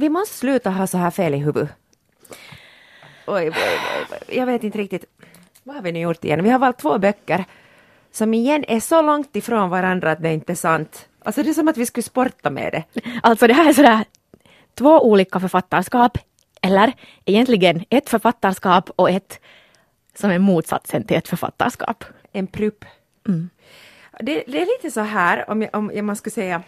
vi måste sluta ha så här fel i huvudet. Oj, oj, oj, oj. Jag vet inte riktigt. Vad har vi nu gjort igen? Vi har valt två böcker som igen är så långt ifrån varandra att det inte är sant. Alltså det är som att vi skulle sporta med det. Alltså det här är sådär två olika författarskap, eller egentligen ett författarskap och ett som är motsatsen till ett författarskap. En prupp. Mm. Det, det, är lite så här, om, jag, om man skulle säga,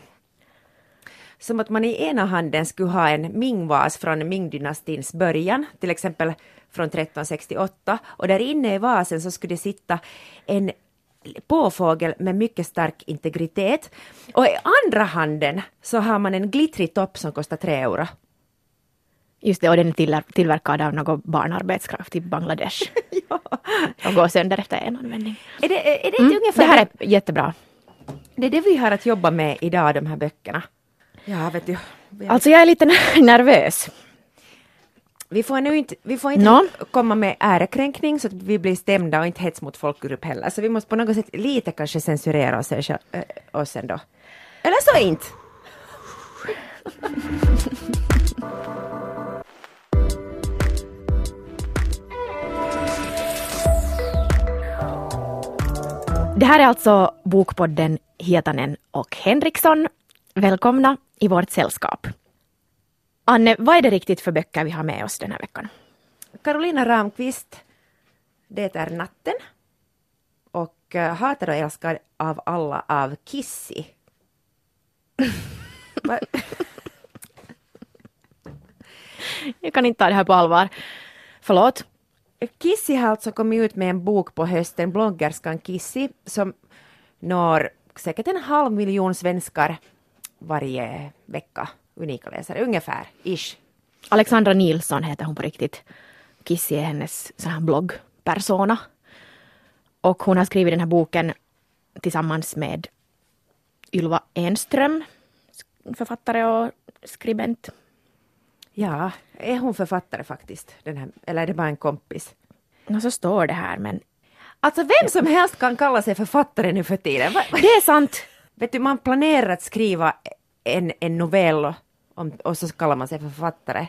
som att man i ena handen skulle ha en Ming-vas från Ming-dynastins början, till exempel från 1368, och där inne i vasen så skulle det sitta en påfågel med mycket stark integritet. Och i andra handen så har man en glittrig topp som kostar tre euro. Just det, och den är tillverkad av någon barnarbetskraft i Bangladesh. ja. Och går sönder efter en användning. Är det, är det mm. Det här är jättebra. Det är det vi har att jobba med idag, de här böckerna. Ja, vet du. Alltså jag är lite nervös. Vi får, nu inte, vi får inte no. komma med ärekränkning så att vi blir stämda och inte hets mot folkgrupp heller. Så vi måste på något sätt lite kanske censurera oss, äh, oss ändå. Eller så inte. Det här är alltså Bokpodden Hietanen och Henriksson. Välkomna i vårt sällskap. Anne, vad är det riktigt för böcker vi har med oss den här veckan? Carolina Ramqvist, Det är natten och uh, Hatad och älskad av alla av Kissy. Jag kan inte ta det här på allvar. Förlåt? Kissy har alltså kommit ut med en bok på hösten, bloggerskan Kissy, som når säkert en halv miljon svenskar varje vecka. Unika läsare, ungefär, ish. Alexandra Nilsson heter hon på riktigt. Kissy är hennes sån här bloggpersona. Och hon har skrivit den här boken tillsammans med Ylva Enström, författare och skribent. Ja, är hon författare faktiskt? Den här, eller är det bara en kompis? Och så står det här men... Alltså vem som helst kan kalla sig författare nu för tiden. Det är sant. Vet du, man planerar att skriva en, en novell om, och så kallar man sig författare.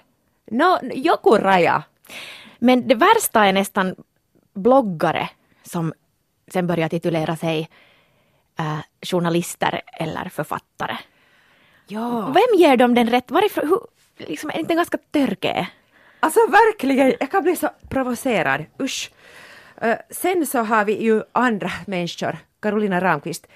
No, joku raja. Men det värsta är nästan bloggare som sen börjar titulera sig äh, journalister eller författare. Ja. Vem ger dem den rätt? Varifrån, hur, liksom, är inte ganska törke? Alltså verkligen, jag kan bli så provocerad. Usch. Uh, sen så har vi ju andra människor, Carolina Ramqvist,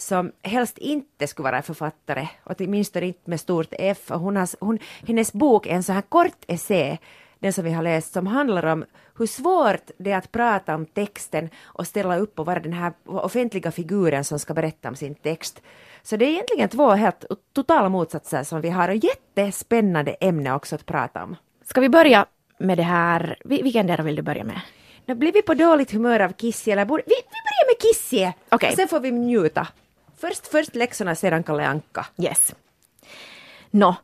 som helst inte skulle vara författare, åtminstone inte med stort F. Hon har, hon, hennes bok är en så här kort essä, den som vi har läst, som handlar om hur svårt det är att prata om texten och ställa upp och vara den här offentliga figuren som ska berätta om sin text. Så det är egentligen två helt totala motsatser som vi har och jättespännande ämne också att prata om. Ska vi börja med det här, vilken del vill du börja med? Nu blir vi på dåligt humör av Kissie eller borde... Vi, vi börjar med Kissie! Okay. Sen får vi njuta. Först, först läxorna, sedan Kalle Anka. Yes. Nå,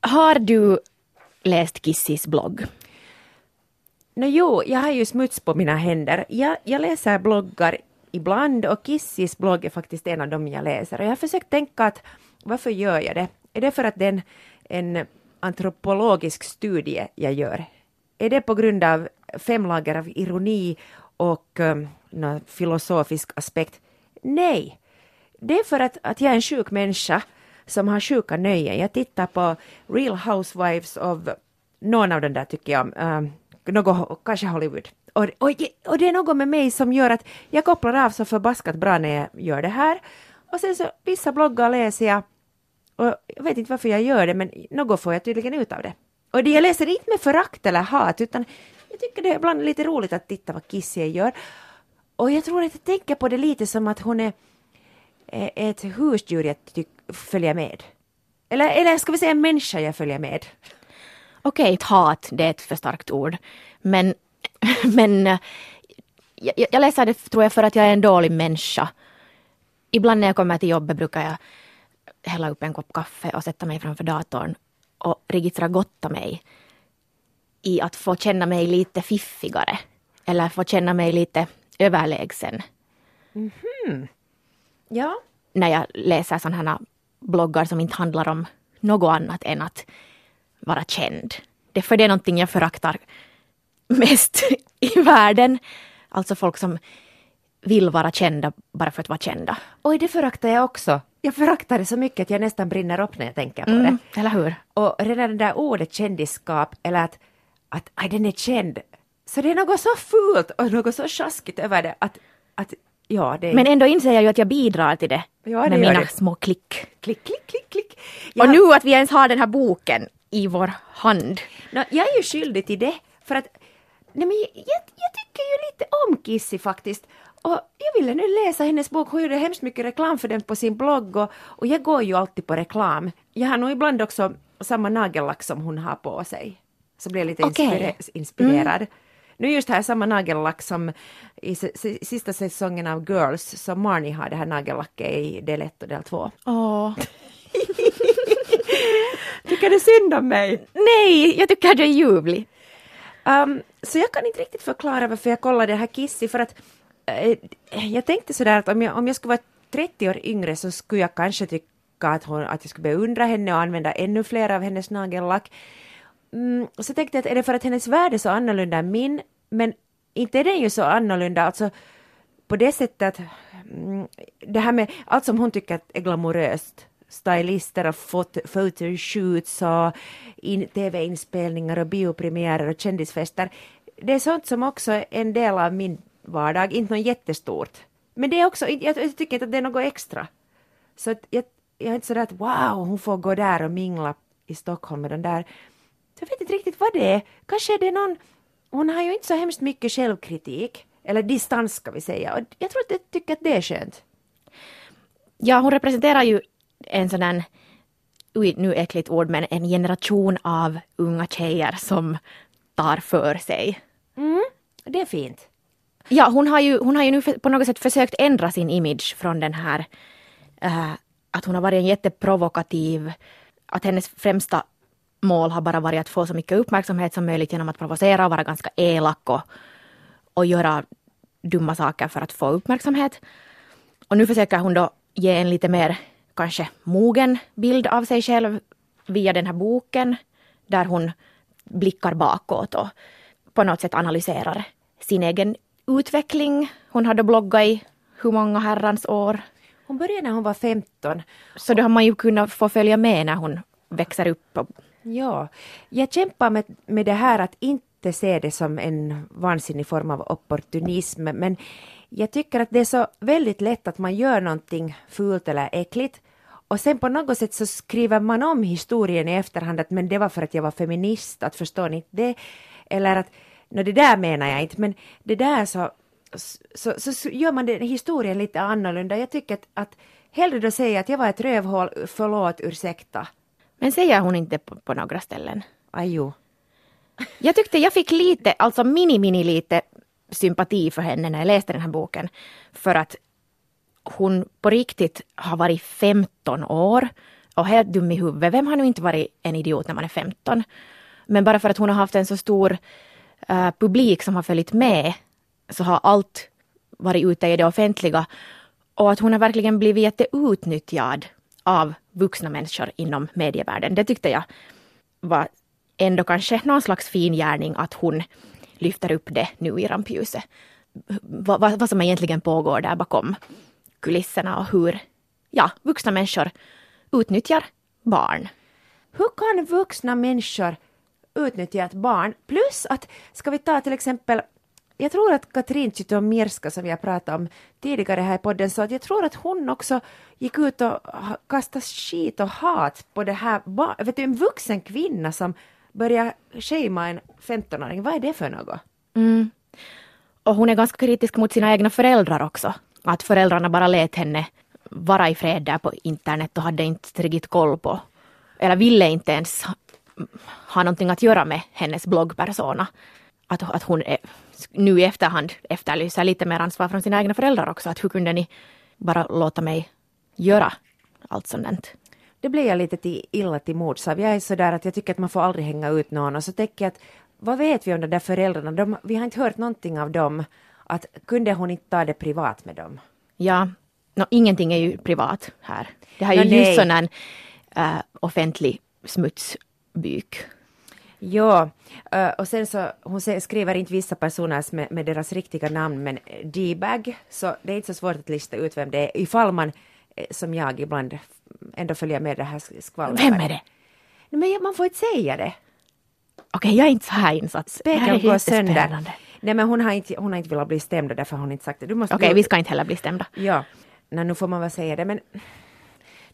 har du läst Kissis blogg? No, jo, jag har ju smuts på mina händer. Jag, jag läser bloggar ibland och Kissis blogg är faktiskt en av dem jag läser. Och jag har försökt tänka att varför gör jag det? Är det för att det är en, en antropologisk studie jag gör? Är det på grund av fem lager av ironi och um, filosofisk aspekt? Nej, det är för att, att jag är en sjuk människa som har sjuka nöjen. Jag tittar på Real Housewives of någon av den där tycker jag uh, något, kanske Hollywood. Och, och, och det är något med mig som gör att jag kopplar av så förbaskat bra när jag gör det här. Och sen så vissa bloggar läser jag och jag vet inte varför jag gör det men något får jag tydligen ut av det. Och det jag läser inte med förakt eller hat utan jag tycker det är ibland lite roligt att titta vad Kissie gör. Och jag tror att jag tänker på det lite som att hon är ett husdjur jag följer med. Eller, eller ska vi säga en människa jag följer med. Okej, okay, hat, det är ett för starkt ord. Men, men jag, jag läser det tror jag för att jag är en dålig människa. Ibland när jag kommer till jobbet brukar jag hälla upp en kopp kaffe och sätta mig framför datorn och registrera gotta mig i att få känna mig lite fiffigare. Eller få känna mig lite överlägsen. Mm -hmm. Ja. När jag läser sådana här bloggar som inte handlar om något annat än att vara känd. Det är för det är någonting jag föraktar mest i världen. Alltså folk som vill vara kända bara för att vara kända. Oj, det föraktar jag också. Jag föraktar det så mycket att jag nästan brinner upp när jag tänker på Mm, det. eller hur? Och redan det där ordet kändisskap, eller att, att aj, den är känd, så det är något så fult och något så sjaskigt över det att, att ja, det är... Men ändå inser jag ju att jag bidrar till det Ja, det med mina det. små klick. klick, klick, klick, klick. Och Jag- nu att vi ens har den här boken i vår hand. Nå, jag är ju skyldig till det, för att nej, men jag, jag, jag tycker ju lite om Kissy faktiskt. Och jag ville nu läsa hennes bok, hon gjorde hemskt mycket reklam för den på sin blogg och, och jag går ju alltid på reklam. Jag har nog ibland också samma nagellack som hon har på sig. Så blir jag lite inspire- inspirerad. Nu just här samma nagellack som i sista säsongen av Girls, som Marnie har det här nagellacket i del 1 och del 2. Åh. Tycker du synd om mig? Nej, jag tycker det är ljuvlig. Um, så jag kan inte riktigt förklara varför jag kollade det här Kissy för att eh, jag tänkte sådär att om jag, om jag skulle vara 30 år yngre så skulle jag kanske tycka att, hon, att jag skulle beundra henne och använda ännu fler av hennes nagellack. Mm, så tänkte jag att är det för att hennes värld är så annorlunda än min, men inte är den ju så annorlunda, alltså på det sättet att mm, det här med allt som hon tycker är glamoröst, stylister och fot- photoshoots och in, tv-inspelningar och biopremiärer och kändisfester, det är sånt som också är en del av min vardag, inte något jättestort. Men det är också, jag, jag tycker inte att det är något extra. Så att jag, jag är inte sådär att wow, hon får gå där och mingla i Stockholm med den där. Jag vet inte riktigt vad det är. Kanske är det någon, hon har ju inte så hemskt mycket självkritik, eller distans ska vi säga. Och jag tror att jag tycker att det är skönt. Ja, hon representerar ju en sån där, oj, nu äckligt ord, men en generation av unga tjejer som tar för sig. Mm, det är fint. Ja, hon har ju, hon har ju nu på något sätt försökt ändra sin image från den här eh, att hon har varit en jätteprovokativ, att hennes främsta mål har bara varit att få så mycket uppmärksamhet som möjligt genom att provocera och vara ganska elak och, och göra dumma saker för att få uppmärksamhet. Och nu försöker hon då ge en lite mer kanske mogen bild av sig själv via den här boken där hon blickar bakåt och på något sätt analyserar sin egen utveckling. Hon hade bloggat i hur många herrans år. Hon började när hon var 15. Så då har man ju kunnat få följa med när hon växer upp. Och, Ja, jag kämpar med, med det här att inte se det som en vansinnig form av opportunism, men jag tycker att det är så väldigt lätt att man gör någonting fult eller äckligt och sen på något sätt så skriver man om historien i efterhand att men det var för att jag var feminist, att förstår ni inte det? Eller att, no, det där menar jag inte, men det där så, så, så, så gör man den historien lite annorlunda. Jag tycker att, att hellre då säga att jag var ett rövhål, förlåt, ursäkta men säger hon inte på, på några ställen. Ajo. Jag tyckte jag fick lite, alltså mini-mini lite sympati för henne när jag läste den här boken. För att hon på riktigt har varit 15 år och helt dum i huvudet. Vem har nu inte varit en idiot när man är 15? Men bara för att hon har haft en så stor eh, publik som har följt med så har allt varit ute i det offentliga. Och att hon har verkligen blivit jätteutnyttjad av vuxna människor inom medievärlden. Det tyckte jag var ändå kanske någon slags fin gärning att hon lyfter upp det nu i rampljuset. Vad, vad, vad som egentligen pågår där bakom kulisserna och hur ja, vuxna människor utnyttjar barn. Hur kan vuxna människor utnyttja ett barn? Plus att, ska vi ta till exempel, jag tror att Katrin Zytomierska som jag pratade om tidigare här i podden sa att jag tror att hon också gick ut och kastade skit och hat på det här. Vet du, en vuxen kvinna som börjar shama en 15-åring, vad är det för något? Mm. Och hon är ganska kritisk mot sina egna föräldrar också. Att föräldrarna bara lät henne vara i fred där på internet och hade inte riktigt koll på, eller ville inte ens ha- ha någonting att göra med hennes bloggpersona. Att, att hon är, nu i efterhand efterlyser lite mer ansvar från sina egna föräldrar också. Att hur kunde ni bara låta mig göra allt sådant? Det blir jag lite till, illa till mods av. Jag är sådär att jag tycker att man får aldrig hänga ut någon och så tänker jag att vad vet vi om de där föräldrarna? De, vi har inte hört någonting av dem. Att kunde hon inte ta det privat med dem? Ja, no, ingenting är ju privat här. Det här är Nå, ju just sån här äh, offentlig smutsbyk. Ja, eh, och sen så hon skriver inte vissa personer med, med deras riktiga namn men D-bag, så det är inte så svårt att lista ut vem det är ifall man eh, som jag ibland ändå följer med det här skvallret. Vem är det? Men man får inte säga det. Okej, jag är inte så här insatt. Spegeln går sönder. Nej men hon har inte, hon har inte velat bli stämd och därför har hon inte sagt det. Du måste Okej, du- vi ska inte heller bli stämda. Ja, Nej, nu får man väl säga det men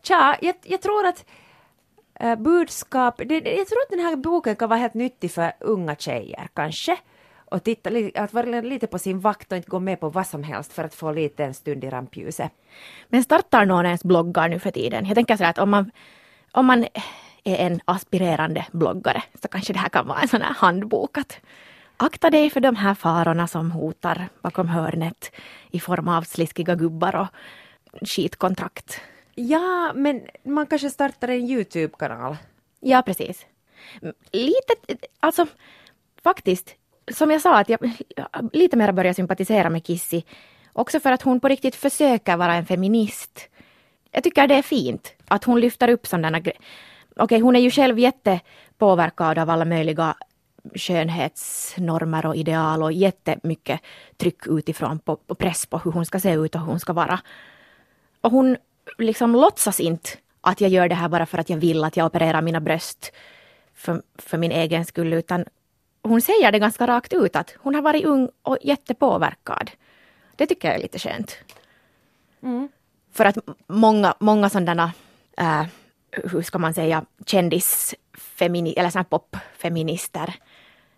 tja, jag, jag tror att eh, budskap, det, det- jag tror att den här boken kan vara helt nyttig för unga tjejer kanske. Och titta, att vara lite på sin vakt och inte gå med på vad som helst för att få lite en stund i rampljuset. Men startar någon ens bloggar nu för tiden? Jag tänker så här att om man, om man är en aspirerande bloggare så kanske det här kan vara en sån här handbok att akta dig för de här farorna som hotar bakom hörnet i form av sliskiga gubbar och skitkontrakt. Ja, men man kanske startar en YouTube-kanal. Ja, precis. Lite, alltså faktiskt, som jag sa, att jag lite mer börjar sympatisera med Kissy. Också för att hon på riktigt försöker vara en feminist. Jag tycker det är fint att hon lyfter upp sådana grejer. Okej, hon är ju själv jättepåverkad av alla möjliga skönhetsnormer och ideal och jättemycket tryck utifrån på, på press på hur hon ska se ut och hur hon ska vara. Och hon liksom låtsas inte att jag gör det här bara för att jag vill att jag opererar mina bröst för, för min egen skull, utan hon säger det ganska rakt ut att hon har varit ung och jättepåverkad. Det tycker jag är lite skönt. För att många, många sådana, äh, hur ska man säga, kändisfemini, eller såna popfeminister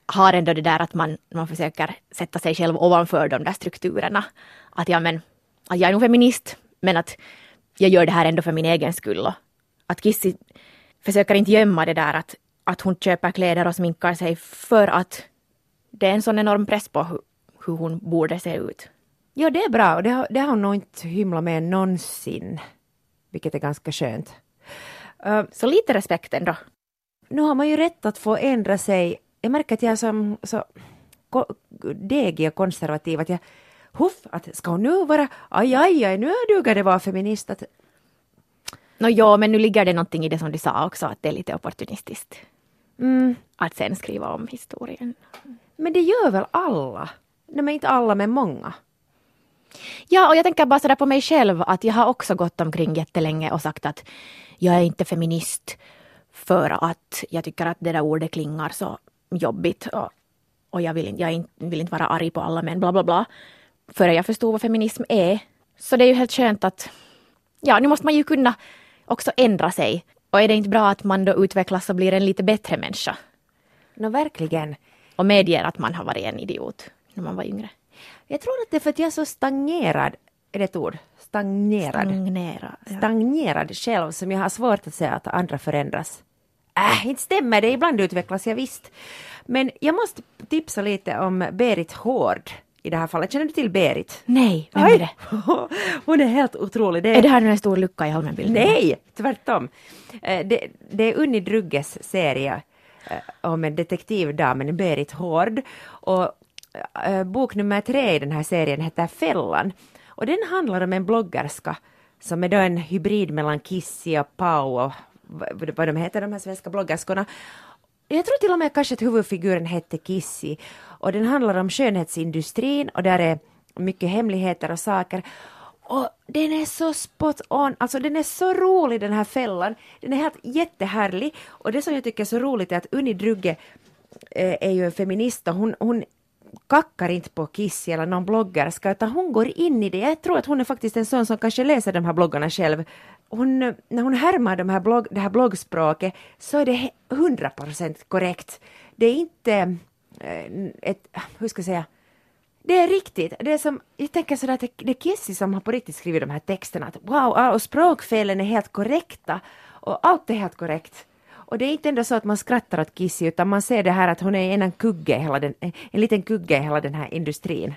har ändå det där att man, man försöker sätta sig själv ovanför de där strukturerna. Att, ja, men, att jag är nog feminist, men att jag gör det här ändå för min egen skull. Och att Kissy försöker inte gömma det där att, att hon köper kläder och sminkar sig för att det är en sån enorm press på hur, hur hon borde se ut. Ja, det är bra och det har, det har hon nog inte hymlat med någonsin. Vilket är ganska skönt. Uh, Så lite respekt ändå. nu har man ju rätt att få ändra sig. Jag märker att jag är som, så degig och konservativ. Att jag, huff, att ska hon nu vara, aj, aj, aj, nu duger det vara feminist. Att, Nå ja, men nu ligger det någonting i det som du sa också, att det är lite opportunistiskt. mm, Att sen skriva om historien. men det gör väl alla? Nej, men inte alla, men många. Ja, och jag tänker bara sådär på mig själv att jag har också gått omkring jättelänge och sagt att jag är inte feminist för att jag tycker att det där ordet klingar så jobbigt och, och jag, vill inte, jag vill inte vara arg på alla män, bla bla bla. Före jag förstod vad feminism är. Så det är ju helt skönt att ja, nu måste man ju kunna också ändra sig. Och är det inte bra att man då utvecklas och blir en lite bättre människa? Nå, verkligen. Och medger att man har varit en idiot när man var yngre. Jag tror att det är för att jag är så stagnerad, är det ett ord? Stagnerad. Stagnera. Ja. Stagnerad själv som jag har svårt att säga att andra förändras. Äh, inte stämmer det, ibland utvecklas jag visst. Men jag måste tipsa lite om Berit Hård i det här fallet. Känner du till Berit? Nej, vem är det? Hon är helt otrolig. Det Är det här nu en stor lucka i Holmenbilden? Nej, tvärtom. Eh, Det, det är Unni Drugges serie eh, om en detektivdamen Berit Hård. Och eh, bok nummer tre i den här serien heter Fällan. Och den handlar om en bloggerska som är då en hybrid mellan Kissy och Pau och vad de heter, de här svenska bloggerskorna. Jag tror till och med kanske att huvudfiguren hette Kissy. Och den handlar om skönhetsindustrin och där är mycket hemligheter och saker. Och den är så spot on, alltså den är så rolig den här fällan. Den är helt jättehärlig. Och det som jag tycker är så roligt är att Unni Drugge eh, är ju en feminist och hon, hon kackar inte på Kissy eller någon bloggerska utan hon går in i det. Jag tror att hon är faktiskt en sån som kanske läser de här bloggarna själv. Hon, när hon härmar de här blogg, det här bloggspråket så är det 100% korrekt. Det är inte Eh, ett, hur ska jag säga, det är riktigt. Det är som, jag tänker sådär att det, är Kissy som har på riktigt skrivit de här texterna. Att wow, och språkfelen är helt korrekta. Och allt är helt korrekt. Och det är inte ändå så att man skrattar åt Kissy utan man ser det här att hon är en kugge hela den, en liten kugge i hela den här industrin.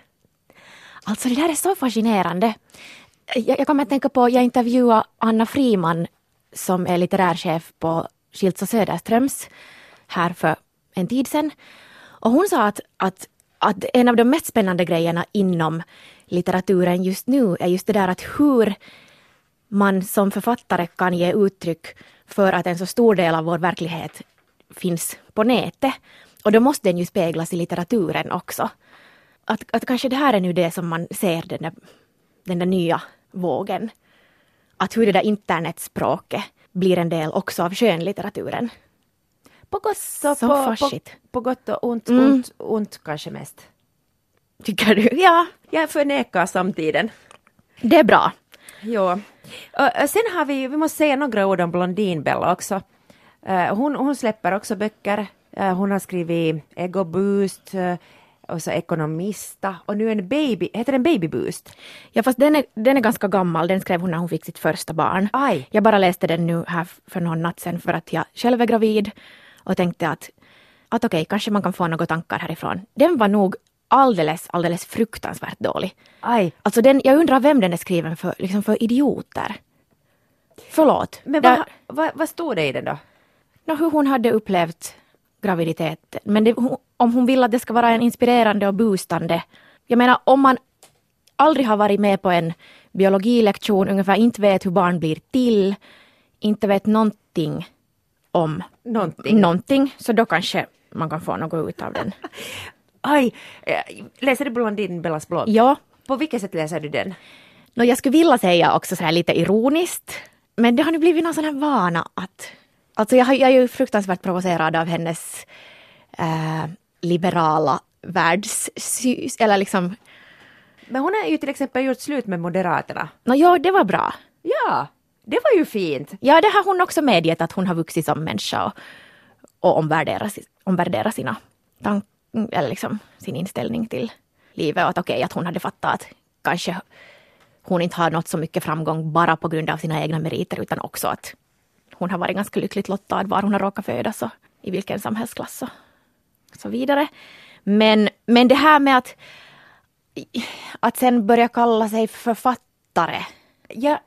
Alltså det där är så fascinerande. Jag, jag kommer att tänka på, jag intervjuade Anna Friman som är litterärchef på Schiltz och Söderströms här för en tid sedan. Och hon sa att, att, att en av de mest spännande grejerna inom litteraturen just nu är just det där att hur man som författare kan ge uttryck för att en så stor del av vår verklighet finns på nätet. Och då måste den ju speglas i litteraturen också. Att, att kanske det här är nu det som man ser den där, den där nya vågen. Att hur det där internetspråket blir en del också av skönlitteraturen. På gott och Så på, på, farsigt. på gott och ont, Mm. ont, ont kanske mest. Tycker du? Ja, Jag förnekar samtiden. det är bra. Ja. Och, sen har vi, vi måste säga några ord om Blondinbella också. Hon, hon släpper också böcker. Hon har skrivit Ego Boost och så Ekonomista och nu en baby, heter den Baby Boost? Ja, fast den är, den är ganska gammal. Den skrev hon när hon fick sitt första barn. Aj. Jag bara läste den nu här för någon natt sedan för att jag själv är gravid och tänkte att, att okej, kanske man kan få några tankar härifrån. Den var nog alldeles, alldeles fruktansvärt dålig. Aj. Alltså den, jag undrar vem den är skriven för, liksom för idioter. Förlåt. Men Där- vad, vad, vad stod det i den då? Nå, hur hon hade upplevt graviditeten. Men det, om hon vill att det ska vara en inspirerande och boostande. Jag menar om man aldrig har varit med på en biologilektion, ungefär inte vet hur barn blir till, inte vet någonting om Någonting. någonting, så då kanske man kan få något ut av den. Aj. Eh, Läser du Blondinbellas blogg? Ja, På vilket sätt läser du den? Nå, jag skulle vilja säga också så här lite ironiskt, men det har nu blivit någon sån här vana att... Alltså jag, har, jag är ju fruktansvärt provocerad av hennes eh, liberala världssyn, eller liksom... Men hon har ju till exempel gjort slut med Moderaterna. Nå, ja, det var bra. Ja, det var ju fint. Ja, det har hon också medgett att hon har vuxit som människa och, och omvärderar, omvärdera sina tankar eller liksom sin inställning till livet och att okej, att hon hade fattat att kanske hon inte har nått så mycket framgång bara på grund av sina egna meriter utan också att hon har varit ganska lyckligt lottad var hon har råkat födas och i vilken samhällsklass och så vidare. Men, men det här med att, att sen börja kalla sig författare Ja,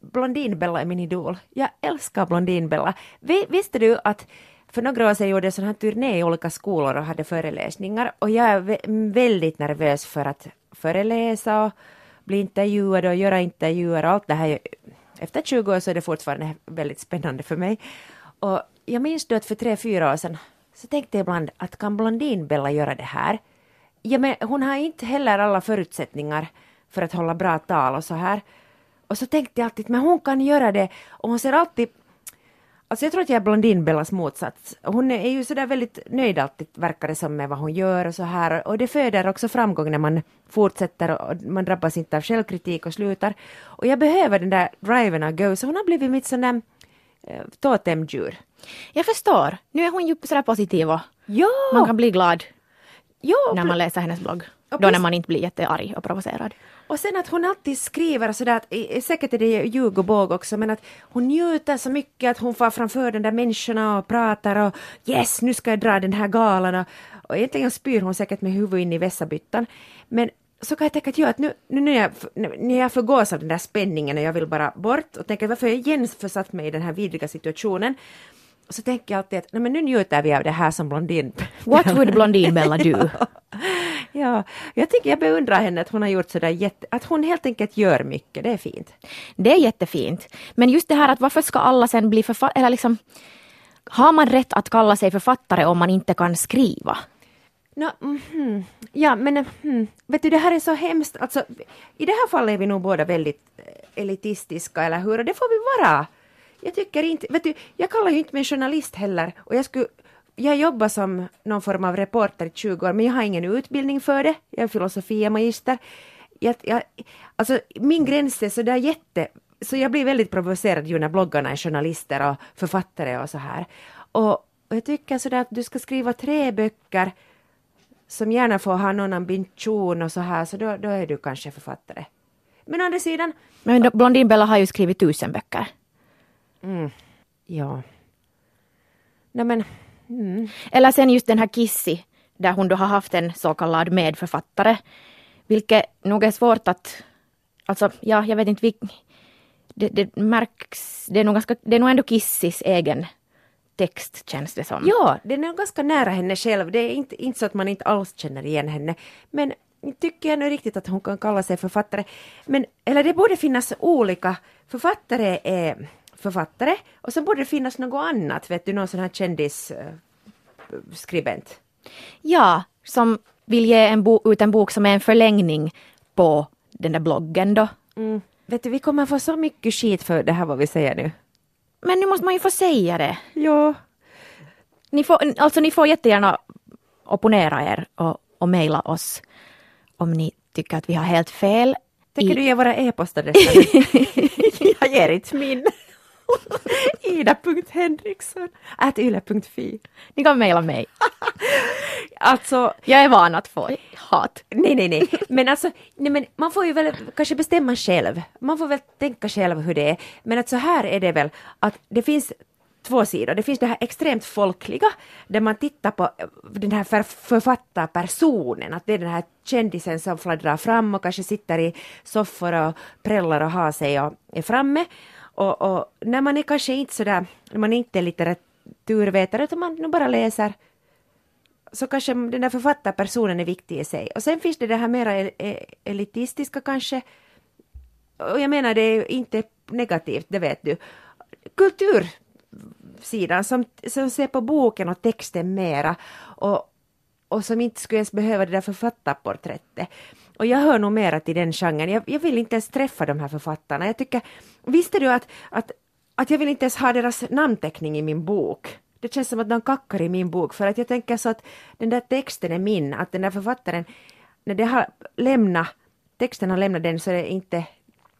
Blondinbella är min idol. Jag älskar Blondinbella. Visste du att för några år sedan gjorde jag sån här turné i olika skolor och hade föreläsningar och jag är väldigt nervös för att föreläsa och bli intervjuad och göra intervjuer och allt det här. Efter 20 år så är det fortfarande väldigt spännande för mig. Och jag minns då att för tre, fyra år sedan så tänkte jag ibland att kan Blondinbella göra det här? Ja, men hon har inte heller alla förutsättningar för att hålla bra tal och så här. Och så tänkte jag alltid, men hon kan göra det. Och hon ser alltid... Alltså jag tror att jag är Blondinbellas motsats. Hon är ju sådär väldigt nöjd alltid, verkar det som, med vad hon gör och så här. Och det föder också framgång när man fortsätter och man drabbas inte av självkritik och slutar. Och jag behöver den där driven och go, så hon har blivit mitt sån där eh, totemdjur. Jag förstår. Nu är hon ju sådär positiv och Ja! man kan bli glad ja när man läser hennes blogg. Då när man inte blir jättearg och provocerad. Och sen att hon alltid skriver sådär, att, säkert är det ljug och båg också, men att hon njuter så mycket att hon får framför den där människorna och pratar och yes, nu ska jag dra den här galan och, och egentligen spyr hon säkert med huvudet in i vässabyttan. Men så kan jag tänka att, ja, att nu, nu när, jag, när jag förgås av den där spänningen och jag vill bara bort och tänker varför har jag igen försatt mig i den här vidriga situationen så tänker jag alltid att nej, men nu njuter vi av det här som blondin. What would Blondinbella do? Ja, jag tycker jag beundrar henne att hon har gjort sådär jätte, att hon helt enkelt gör mycket, det är fint. Det är jättefint. Men just det här att varför ska alla sen bli författare, eller liksom har man rätt att kalla sig författare om man inte kan skriva? Nå, mhm. Ja, men mhm. vet du, det här är så hemskt. Alltså, I det här fallet är vi nog båda väldigt eh, elitistiska, eller hur? Och det får vi vara. Jag tycker inte, vet du, jag kallar ju inte mig journalist heller. Och jag skulle, jag jobbar som någon form av reporter i 20 år, men jag har ingen utbildning för det. Jag är filosofie magister. Jag, jag, alltså, min gräns är sådär jätte... Så jag blir väldigt provocerad ju när bloggarna är journalister och författare och så här. Och, och jag tycker sådär att du ska skriva tre böcker som gärna får ha någon ambition och så här, så då, då är du kanske författare. Men å andra sidan, Men Blondinbella har ju skrivit tusen böcker ja. Nej men, mm. Eller sen just den här Kissy, där hon då har haft en så kallad medförfattare. Vilket nog är svårt att... Alltså, ja, jag vet inte vilk, det, det märks... Det är, nog ganska, det är nog ändå Kissys egen text, känns det som. Ja, den är ganska nära henne själv. Det är inte, inte så att man inte alls känner igen henne. Men tycker jag nu riktigt att hon kan kalla sig författare. Men, eller det borde finnas olika. Författare är författare och så borde det finnas något annat, vet du, någon sån här kändisskribent. Ja, som vill ge en bo- ut en bok som är en förlängning på den där bloggen då. Mm. Vet du, vi kommer få så mycket skit för det här vad vi säger nu. Men nu måste man ju få säga det. Ja. Ni får, alltså ni får jättegärna opponera er och, och mejla oss om ni tycker att vi har helt fel. Tänker i- du ge våra e-postadresser? jag ger inte min. Ida.henriksson at yle.fi. Ni kan mejla mig. Alltså, Jag är van att få hat. nej, nej, nej. Men alltså, nej, men man får ju väl kanske bestämma själv. Man får väl tänka själv hur det är. Men att så här är det väl, att det finns två sidor. Det finns det här extremt folkliga, där man tittar på den här för, författarpersonen, att det är den här kändisen som fladdrar fram och kanske sitter i soffor och prällar och har sig och är framme. Och, och när man är kanske inte sådär, när man inte är litteraturvetare, utan man nu bara läser så kanske den där författarpersonen är viktig i sig. Och sen finns det det här mera e, e, elitistiska kanske. Och jag menar det är inte negativt, det vet du. Kultursidan som, som ser på boken och texten mera. Och, och som inte skulle ens behöva det där författarporträttet. Och jag hör nog mera till den genren. Jag, jag vill inte ens träffa de här författarna. Jag tycker, visste du att, att, att jag vill inte ens ha deras namnteckning i min bok? Det känns som att de kackar i min bok för att jag tänker så att den där texten är min, att den där författaren, när det har lämnat, texten har lämnat den så är det inte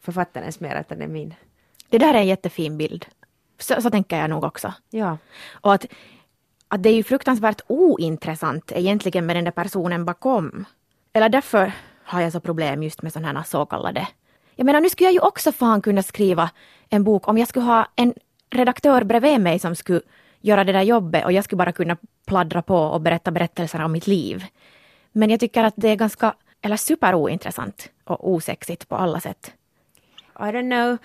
författarens mer utan det är min. Det där är en jättefin bild. Så, så tänker jag nog också. Ja. Och att, att det är ju fruktansvärt ointressant egentligen med den där personen bakom. Eller därför har jag så problem just med sådana här så kallade. Jag menar nu skulle jag ju också fan kunna skriva en bok om jag skulle ha en redaktör bredvid mig som skulle göra det där jobbet och jag skulle bara kunna pladdra på och berätta berättelser om mitt liv. Men jag tycker att det är ganska, eller superointressant och osexigt på alla sätt. I don't know.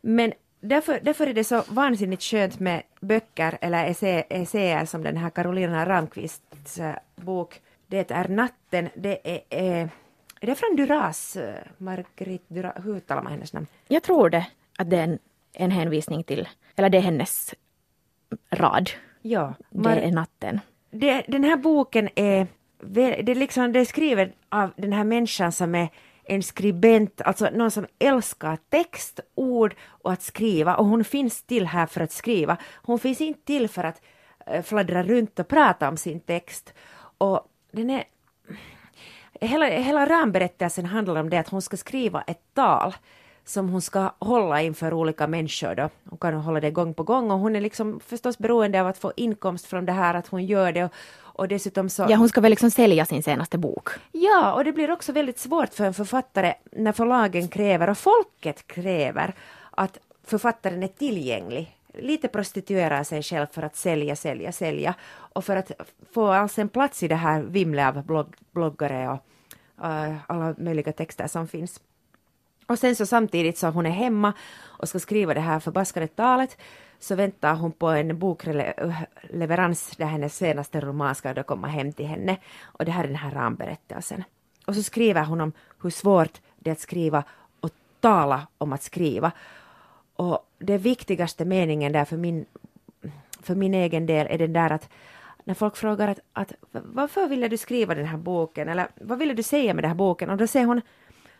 Men därför, därför är det så vansinnigt skönt med böcker eller essä- essäer som den här Carolina Ramqvists eh, bok Det är natten. Det är, är, är det från Duras? eh, Marguerite Duras, hur uttalar man hennes namn? Jag tror det, att det är en, en hänvisning till, eller det är hennes rad. Ja. Det Mar- är natten. det, den här boken är, det är liksom, det är skriven av den här människan som är en skribent, alltså någon som älskar text, ord och att skriva och hon finns till här för att skriva. Hon finns inte till för att eh, fladdra runt och prata om sin text. Och den är, hela, hela ramberättelsen handlar om det att hon ska skriva ett tal som hon ska hålla inför olika människor. Då. Hon kan hålla det gång på gång och hon är liksom förstås beroende av att få inkomst från det här att hon gör det. Och, och dessutom så... Ja, hon ska väl liksom sälja sin senaste bok. Ja, och det blir också väldigt svårt för en författare när förlagen kräver och folket kräver att författaren är tillgänglig. Lite prostituerar sig själv för att sälja, sälja, sälja och för att få alls en plats i det här vimlet av blogg, bloggare och Eh, alla möjliga texter som finns. Och sen så samtidigt som hon är hemma och ska skriva det här förbaskade talet så väntar hon på en bokleverans där hennes senaste roman ska då komma hem till henne. Och det här är den här ramberättelsen. Och så skriver hon om hur svårt det är att skriva och tala om att skriva. Och den viktigaste meningen där för min, för min egen del är den där att när folk frågar att, att varför ville du skriva den här boken eller vad ville du säga med den här boken och då säger hon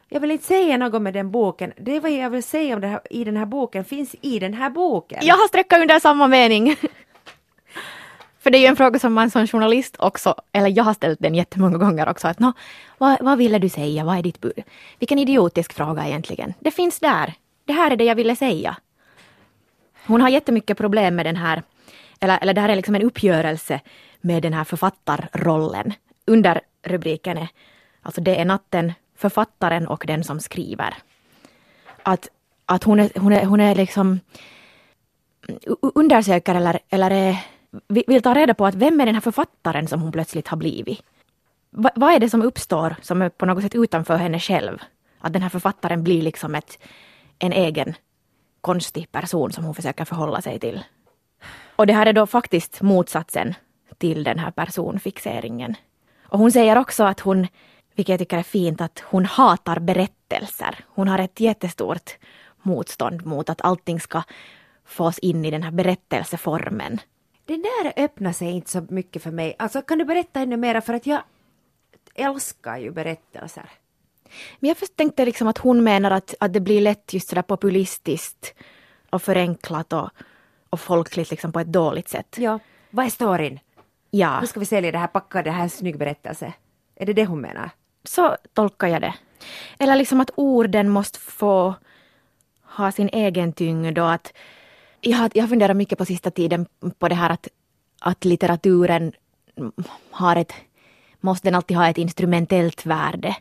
jag vill inte säga något med den boken. Det vad jag vill säga om det här, i den här boken finns i den här boken. Jag har sträckat under samma mening. För det är ju en fråga som man som journalist också, eller jag har ställt den jättemånga gånger också, att nå, vad, vad ville du säga, vad är ditt bud? Vilken idiotisk fråga egentligen. Det finns där. Det här är det jag ville säga. Hon har jättemycket problem med den här, eller, eller det här är liksom en uppgörelse med den här författarrollen. Under rubriken är, alltså det är natten, författaren och den som skriver. Att, att hon, är, hon, är, hon är liksom undersöker eller, eller är, vill ta reda på att vem är den här författaren som hon plötsligt har blivit? Va, vad är det som uppstår som är på något sätt utanför henne själv? Att den här författaren blir liksom ett, en egen konstig person som hon försöker förhålla sig till. Och det här är då faktiskt motsatsen till den här personfixeringen. Och hon säger också att hon vilket jag tycker är fint, att hon hatar berättelser. Hon har ett jättestort motstånd mot att allting ska fås in i den här berättelseformen. Det där öppnar sig inte så mycket för mig. Alltså kan du berätta ännu mera för att jag älskar ju berättelser. Men jag tänkte liksom att hon menar att, att det blir lätt just sådär populistiskt och förenklat och, och folkligt liksom på ett dåligt sätt. Ja. Vad är storyn? Ja, Hur ska vi sälja det här, packa det här snygg berättelse? Är det det hon menar? så tolkar jag det. Eller liksom att orden måste få ha sin egen tyngd och att jag har, jag funderat mycket på sista tiden på det här att, att litteraturen har ett, måste den alltid ha ett instrumentellt värde?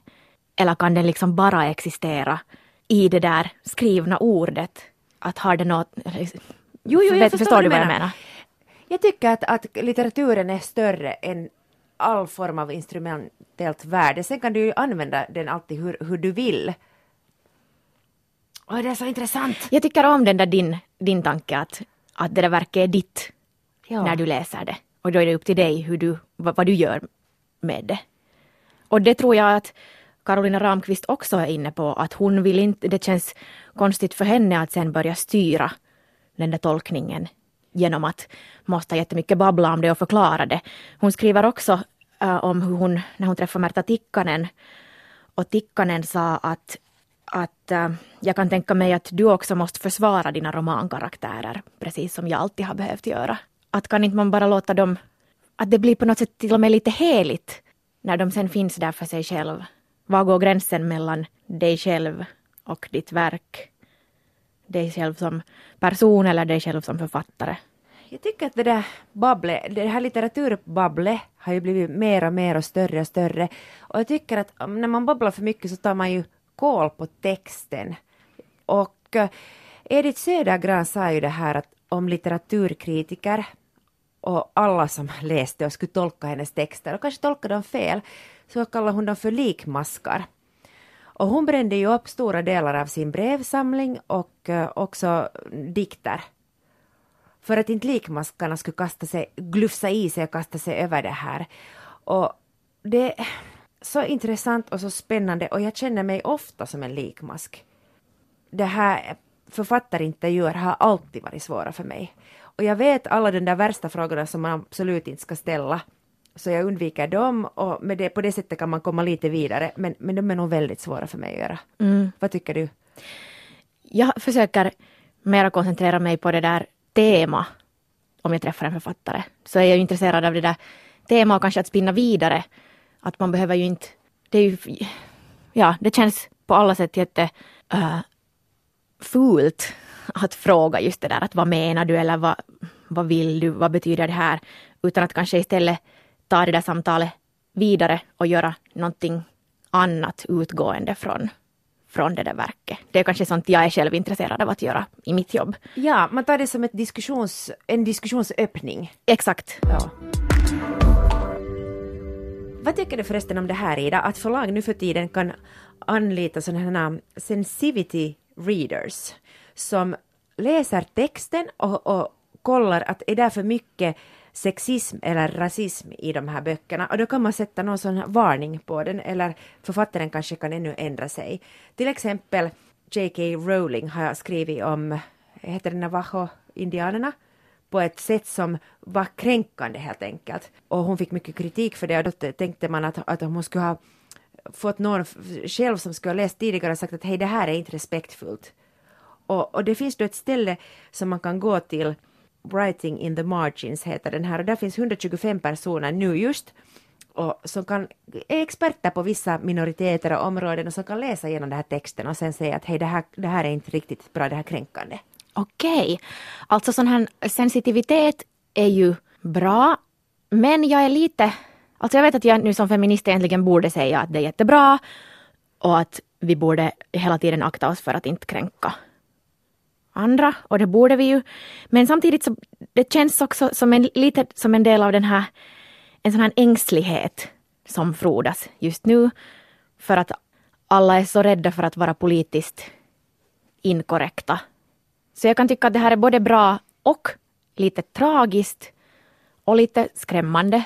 Eller kan den liksom bara existera i det där skrivna ordet? Att har det något... Jo, jo, jag förstår förstår du vad jag menar. menar? Jag tycker att, att litteraturen är större än all form av instrumentellt värde. Sen kan du ju använda den alltid hur, hur du vill. Åh, det är så intressant! Jag tycker om den där din, din tanke att, att det där verket är ditt Ja. när du läser det. Och då är det upp till dig hur du, vad, vad du gör med det. Och det tror jag att Carolina Ramqvist också är inne på, att hon vill inte, det känns konstigt för henne att sen börja styra den där tolkningen genom att måste jättemycket babbla om det och förklara det. Hon skriver också eh, om hur hon, när hon träffade Märta Tikkanen, och Tikkanen sa att, att eh, jag kan tänka mig att du också måste försvara dina romankaraktärer, precis som jag alltid har behövt göra. Att kan inte man bara låta dem, att det blir på något sätt till och med lite heligt när de sen finns där för sig själv. Var går gränsen mellan dig själv och ditt verk? Dig själv som person eller dig själv som författare? Jag tycker att det där babblet, det här litteraturbabblet har ju blivit mer och mer och större och större. Och jag tycker att mm, när man babblar för mycket så tar man ju koll på texten. Och eh, Edith Södergran sa ju det här att om litteraturkritiker och alla som läste och skulle tolka hennes texter och kanske tolka dem fel så kallar hon dem för likmaskar. Och hon brände ju upp stora delar av sin brevsamling och eh, också dikter för att inte likmaskarna skulle kasta sig, glufsa i sig och kasta sig över det här. Och det är så intressant och så spännande och jag känner mig ofta som en likmask. Det här författarintervjuer har alltid varit svåra för mig. Och jag vet alla de där värsta frågorna som man absolut inte ska ställa. Så jag undviker dem och med det, på det sättet kan man komma lite vidare. Men, men de är nog väldigt svåra för mig att göra. Vad tycker du? Jag försöker mera koncentrera mig på det där tema om jag träffar en författare. Så är jag ju intresserad av det där tema och kanske att spinna vidare. Att man behöver ju inte... Det är ju... Ja, det känns på alla sätt jätte... Uh, fult att fråga just det där att vad menar du eller vad, vad vill du, vad betyder det här? Utan att kanske istället ta det där samtalet vidare och göra någonting annat utgående från, från det där verket. Det är kanske sånt jag är själv intresserad av att göra i mitt jobb. Ja, man tar det som ett diskussions, en diskussionsöppning. Exakt. Ja. Vad tycker du förresten om det här Ida, att förlag nu för tiden kan anlita sådana här sensivity readers som läser texten och, och kollar att är det för mycket sexism eller rasism i de här böckerna och då kan man sätta någon sån här varning på den eller författaren kanske kan ännu ändra sig. Till exempel J.K. Rowling har skrivit om, heter det Navajo-indianerna? på ett sätt som var kränkande helt enkelt. Och hon fick mycket kritik för det och då tänkte man att, att hon skulle ha fått någon själv som skulle ha läst tidigare och sagt att hej det här är inte respektfullt. Och, och det finns då ett ställe som man kan gå till, Writing in the Margins heter den här och där finns 125 personer nu just och som kan, är experter på vissa minoriteter och områden och som kan läsa igenom den här texten och sen säga att hej det här, det här är inte riktigt bra, det här är kränkande. Okej. Alltså sån här sensitivitet är ju bra. Men jag är lite... Alltså jag vet att jag nu som feminist egentligen borde säga att det är jättebra och att vi borde hela tiden akta oss för att inte kränka andra och det borde vi ju. Men samtidigt så det känns också som en, lite som en del av den här en sån här ängslighet som frodas just nu för att alla är så rädda för att vara politiskt inkorrekta. Så jag kan tycka att det här är både bra och lite tragiskt och lite skrämmande.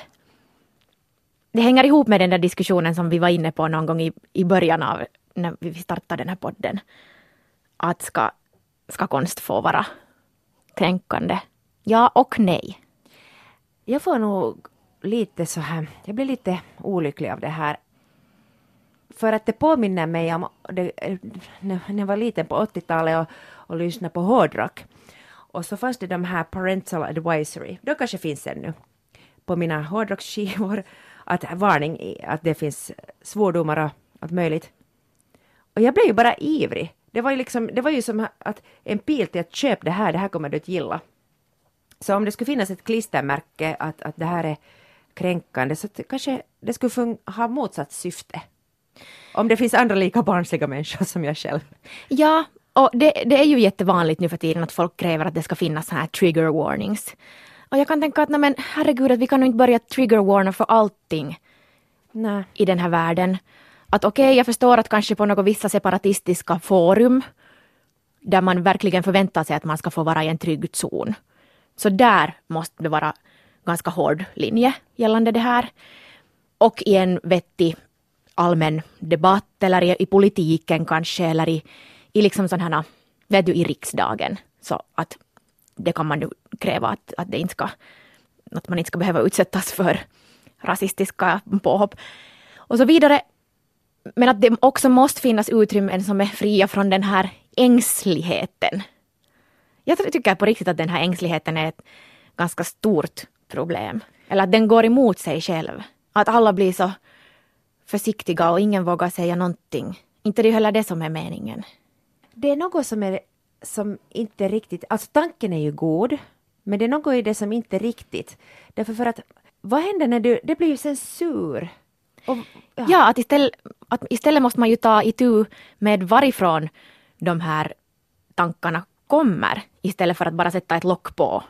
det hänger ihop med den där diskussionen som vi var inne på någon gång i, i början av när vi startade den här podden. Att ska, ska konst få vara kränkande? Ja och nej. Jag får nog lite så här, jag blir lite olycklig av det här. För att det påminner mig om det, eh, när jag var liten på 80-talet och, och lyssnade på hårdrock. Och så fanns det de här parental advisory, de kanske finns ännu, på mina hårdrocksskivor, att varning att det finns svordomar och allt möjligt. Och jag blev ju bara ivrig. Det var ju, liksom, det var ju som att en pil till att köp det här, det här kommer du att gilla. Så om det skulle finnas ett klistermärke att, att det här är kränkande så kanske det skulle ha motsatt syfte. Om det finns andra lika barnsliga människor som jag själv. Ja, och det, det, är ju jättevanligt nu för tiden att folk kräver att det ska finnas så här trigger warnings. Och jag kan tänka att nej men herregud att vi kan nog inte börja trigger warna för allting nej. i den här världen. Att okej, okay, jag förstår att kanske på något vissa separatistiska forum där man verkligen förväntar sig att man ska få vara i en trygg zon. Så där måste det vara ganska hård linje gällande det här. Och i en vettig allmän debatt eller i, i politiken kanske eller i, i liksom sådana, vet du, i riksdagen. Så att det kan man nu kräva att, att, det inte ska, att man inte ska behöva utsättas för rasistiska påhopp och så vidare. Men att det också måste finnas utrymmen som är fria från den här ängsligheten. Jag tycker på riktigt att den här ängsligheten är ett ganska stort problem. Eller att den går emot sig själv. Att alla blir så försiktiga och ingen vågar säga någonting. Inte det är heller det som är meningen. Det är något som är som inte riktigt, alltså tanken är ju god, men det är något i det som inte riktigt. Därför för att, vad händer när du, det blir ju censur. Och, ja. ja, att, istället, att istället måste man ju ta itu med varifrån de här tankarna kommer, istället för att bara sätta ett lock på.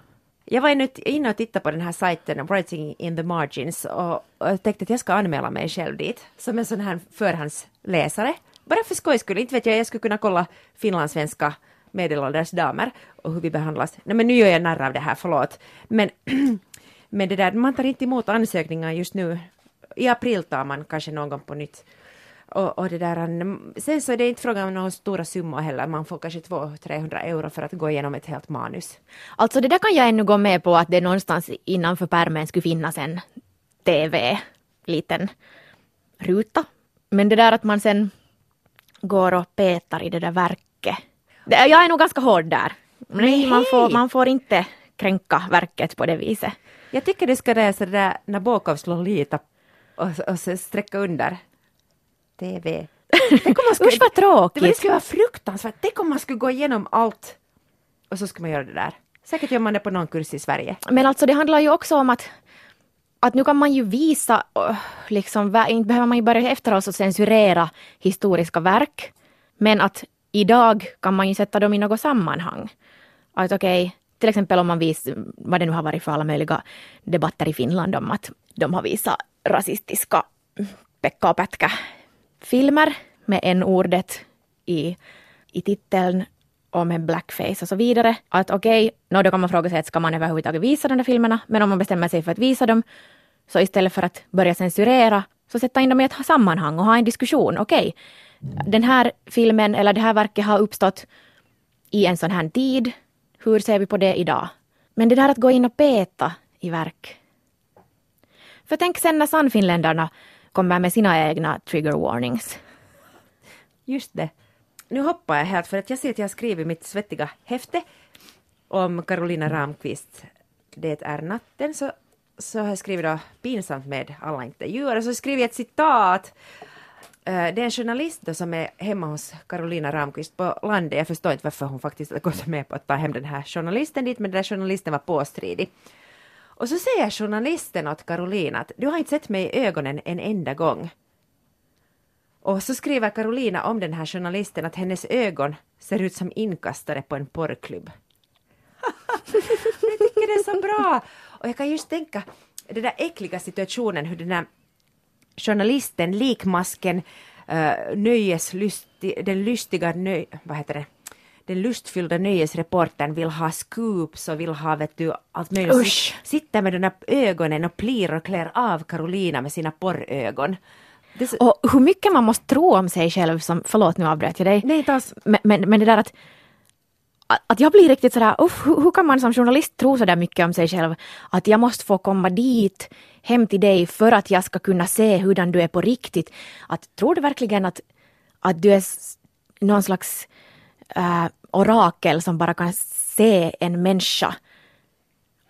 Jag var inne och tittade på den här sajten, Writing in the Margins, och, och tänkte att jag ska anmäla mig själv dit, som en sån här förhandsläsare. Bara för skojs skull, inte vet jag, jag skulle kunna kolla finlandssvenska medelålders damer och hur vi behandlas. Nej men nu gör jag narr av det här, förlåt. Men, men det där, man tar inte emot ansökningar just nu. I april tar man kanske någon på nytt. Och, och det där, sen så är det inte frågan om några stora summor heller, man får kanske 200-300 euro för att gå igenom ett helt manus. Alltså det där kan jag ännu gå med på att det någonstans innanför pärmen skulle finnas en TV, liten ruta. Men det där att man sen går och petar i det där verket jag är nog ganska hård där. Nej, man, får, man får inte kränka verket på det viset. Jag tycker du ska läsa det där Nabokovs Lolita och, och sträcka under. TV. skulle, Usch vad tråkigt. Det, skulle vara fruktansvärt. Tänk om man skulle gå igenom allt och så ska man göra det där. Säkert gör man det på någon kurs i Sverige. Men alltså det handlar ju också om att att nu kan man ju visa, liksom, inte behöver man ju börja efteråt och censurera historiska verk. Men att idag kan man ju sätta dem i något sammanhang. Att okej, okay, till exempel om man visar, vad det nu har varit för alla möjliga debatter i Finland om att de har visat rasistiska Pekka och Pätkä-filmer med en ordet i, i titeln och med blackface och så vidare. Att okej, okay, då kan man fråga sig att ska man överhuvudtaget visa de där filmerna? Men om man bestämmer sig för att visa dem, så istället för att börja censurera, så sätta in dem i ett sammanhang och ha en diskussion. Okej, okay, den här filmen eller det här verket har uppstått i en sån här tid. Hur ser vi på det idag? Men det där att gå in och peta i verk. För tänk sen när Sannfinländarna kommer med sina egna trigger warnings. Just det. Nu hoppar jag helt för att jag ser att jag har skrivit mitt svettiga häfte om Carolina Ramqvist. Det är natten så, så har jag skrivit då pinsamt med alla intervjuer och så skriver jag ett citat eh, det är en journalist då som är hemma hos Carolina Ramqvist på landet. Jag förstår inte varför hon faktiskt har gått med på att ta hem den här journalisten dit, men den där journalisten var påstridig. Och så säger journalisten åt Karolina att du har inte sett mig i ögonen en enda gång. Och så skriver Carolina om den här journalisten att hennes ögon ser ut som inkastare på en porrklubb. jag tycker det är så bra! Och jag kan just tänka, den där äckliga situationen hur den där journalisten, likmasken, uh, nöjeslysti, den lystiga nöj, vad heter det? Den lustfyllda nöjesreportern vill ha scoops och vill ha vet du, allt möjligt. Usch. Sitter med de där ögonen och plir och klär av Carolina med sina porrögon. Så, Och hur mycket man måste tro om sig själv som, förlåt nu avbröt jag dig. nej, alls. Men, men, men det där att, att jag blir riktigt sådär, uff, hur, hur kan man som journalist tro sådär mycket om sig själv? Att jag måste få komma dit, hem till dig för att jag ska kunna se hurdan du är på riktigt. Att, tror du verkligen att, att du är någon slags äh, orakel som bara kan se en människa?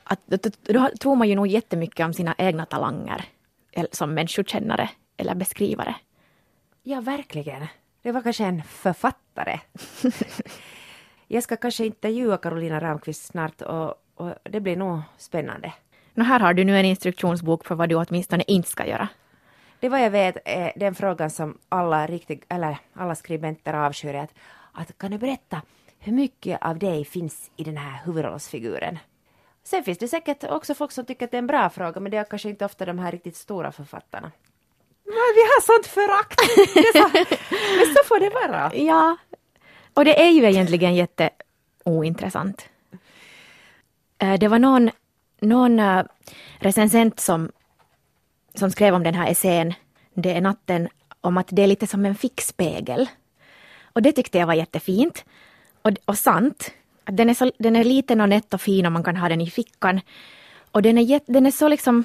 Att, då, då, tror man ju nog jättemycket om sina egna talanger som människokännare eller beskrivare. Ja, verkligen. Det var kanske en författare. Jag ska kanske intervjua Carolina Ramqvist snart och, och det blir nog spännande. Nå, här har du nu en instruktionsbok för vad du åtminstone inte ska göra. Det vad jag vet är den frågan som alla, riktig, eller alla skribenter avskyr att, att kan du berätta hur mycket av dig finns i den här huvudrollsfiguren? Sen finns det säkert också folk som tycker att det är en bra fråga men det är kanske inte ofta de här riktigt stora författarna. Men vi har sånt förakt! Så- Men så får det vara. Ja, och det är ju egentligen jätteointressant. Eh, Det var någon, någon eh, recensent som, som skrev om den här essän, Det är natten, om att det är lite som en fickspegel. Och det tyckte jag var jättefint. Och, och sant. Den är, så, den är liten och nätt och fin och man kan ha den i fickan. Och den är, den är så liksom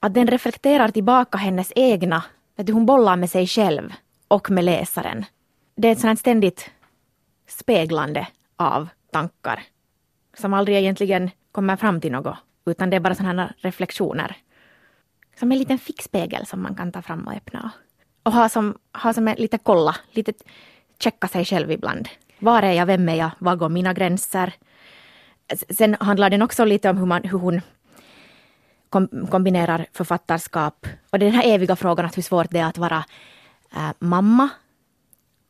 att den reflekterar tillbaka hennes egna, att hon bollar med sig själv och med läsaren. Det är ett sånt ständigt speglande av tankar som aldrig egentligen kommer fram till något, utan det är bara sådana här reflektioner. Som en liten fickspegel som man kan ta fram och öppna. Och ha som, ha som en lite kolla, lite checka sig själv ibland. Var är jag, vem är jag, var går mina gränser? Sen handlar den också lite om hur, man, hur hon kom, kombinerar författarskap och den här eviga frågan att hur svårt det är att vara äh, mamma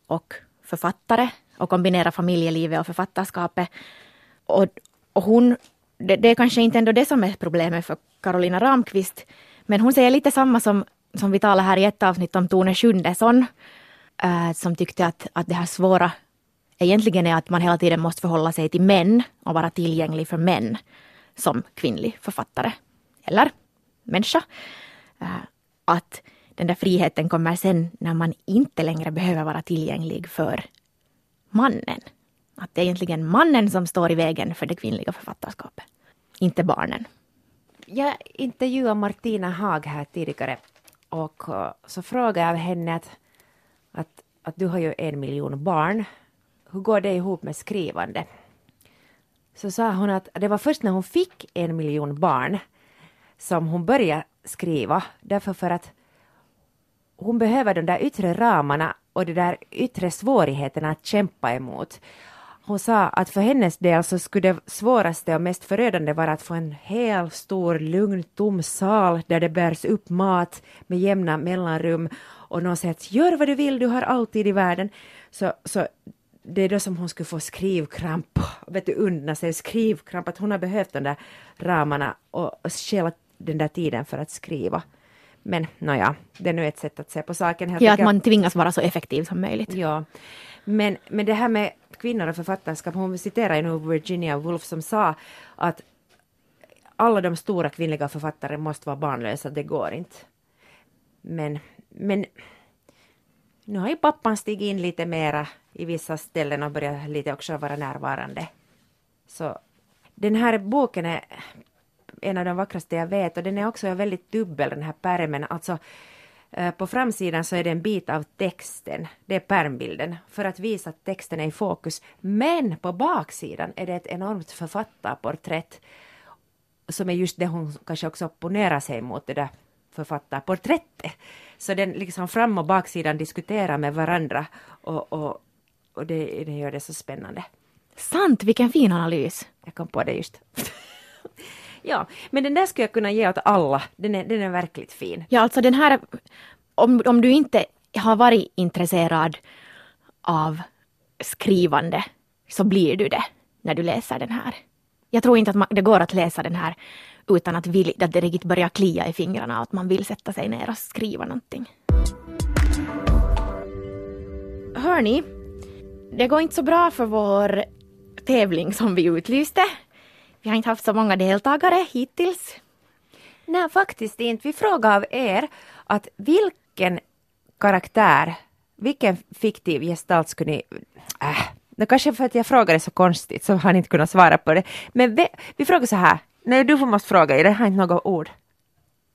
och författare och kombinera familjelivet och författarskapet. Och, och hon, det, det är kanske inte ändå det som är problemet för Carolina Ramqvist, men hon säger lite samma som, som vi talade här i ett avsnitt om Tone Schundesson, äh, eh, som tyckte att, att det här svåra egentligen är att man hela tiden måste förhålla sig till män och vara tillgänglig för män som kvinnlig författare eller människa. Äh, att den där friheten kommer sen när man inte längre behöver vara tillgänglig för mannen. Att det är egentligen mannen som står i vägen för det kvinnliga författarskapet, inte barnen. Jag intervjuade Martina Haag här tidigare och eh, så frågade jag henne att, att, att du har ju en miljon barn. Hur går det ihop med skrivande? Så sa hon att det var först när hon fick en miljon barn som hon började skriva. Därför för att hon behöver de där yttre ramarna och de där yttre svårigheterna att kämpa emot. Hon sa att för hennes del så skulle det svåraste och mest förödande vara att få en hel stor lugn tom sal där det bärs upp mat med jämna mellanrum och någon säger att gör vad du vill, du har alltid i världen. Så, så det är då som hon skulle få skrivkramp, vet du, unna sig skrivkramp, att hon har behövt de där ramarna och, och den där tiden för att skriva. Men nåja, det är nu ett sätt att se på saken. Helt Ja, att man tvingas vara så effektiv som möjligt. Ja, men, men det här med kvinnor och författarskap, hon citerar ju nu Virginia Woolf som sa att alla de stora kvinnliga författare måste vara barnlösa, det går inte. Men, men nu har ju pappan stigit in lite mera i vissa ställen och börjat lite också vara närvarande. Så den här boken är en av de vackraste jag vet och den är också väldigt dubbel den här pärmen. Alltså eh, på framsidan så är det en bit av texten, det är pärmbilden, för att visa att texten är i fokus. Men på baksidan är det ett enormt författarporträtt som är just det hon kanske också opponerar sig mot, det där författarporträttet. Så den liksom fram och baksidan diskuterar med varandra och, och, och det, det gör det så spännande. Sant, vilken fin analys. Jag kom på det just ja, men den där skulle jag kunna ge åt alla. Den är, den är verkligt fin. Ja, alltså den här, om, om du inte har varit intresserad av skrivande så blir du det när du läser den här. Jag tror inte att man, det går att läsa den här utan att, vill, att det riktigt börjar klia i fingrarna och att man vill sätta sig ner och skriva någonting. Hörni, det går inte så bra för vår tävling som vi utlyste. Vi har inte haft så många deltagare hittills. Nej, faktiskt inte. Vi frågade av er att vilken karaktär, vilken fiktiv gestalt skulle ni... Äh, det kanske för att jag frågade så konstigt så har ni inte kunnat svara på det. Men vi, vi frågar så här. Nej, du får måste fråga, jag har inte något ord.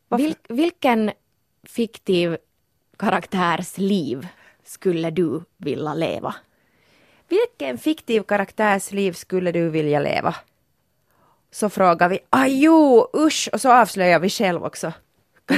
Vil, vilken fiktiv karaktärs liv skulle du vilja leva? Vilken fiktiv karaktärs liv skulle du vilja leva? Så frågar vi, ah jo, usch, och så avslöjar vi själv också.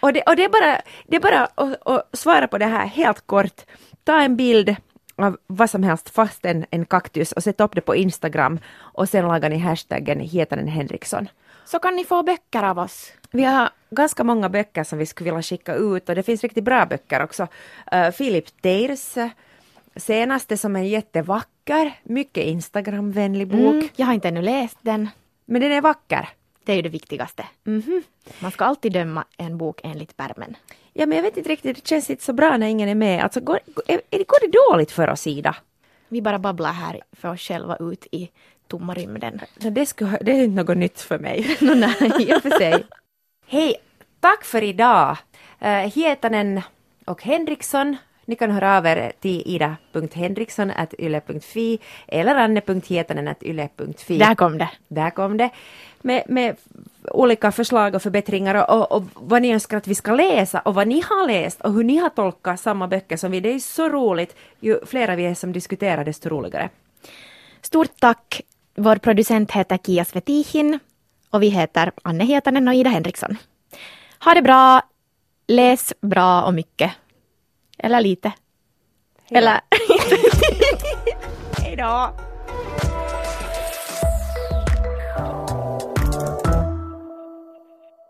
och, det, och det är bara, det är bara att, att svara på det här helt kort. Ta en bild av vad som helst fast en, en kaktus och sätt upp det på Instagram och sen lagar ni hashtaggen Hietanen Henriksson. Så kan ni få böcker av oss. Vi har ganska många böcker som vi skulle vilja skicka ut och det finns riktigt bra böcker också. Uh, Philip Teirs senaste som är jättevacker, mycket Instagramvänlig bok. Mm, jag har inte ännu läst den. Men den är vacker. Det är ju det viktigaste. Mm -hmm. Man ska alltid döma en bok enligt pärmen. Ja, men jag vet inte riktigt, det känns inte så bra när ingen är med. Alltså, går, är, går det dåligt för oss, Ida? Vi bara babblar här för oss själva ut i tomma rymden. Det, skulle, det är inte något nytt för mig. no, nej, i och för sig. Hej, tack för idag. Uh, Hietanen och Henriksson ni kan höra av er till ida.henriksson.yle.fi eller anne.hietanen.yle.fi. Där kom det. Där kom det. Med, med olika förslag och förbättringar och, och, vad ni önskar att vi ska läsa och vad ni har läst och hur ni har tolkat samma böcker som vi. Det är så roligt. Ju flera vi är som diskuterar desto roligare. Stort tack. Vår producent heter Kia Svetihin och vi heter Anne Hietanen och Ida Henriksson. Ha det bra. Läs bra och mycket. Eller lite. Eller... Hej då!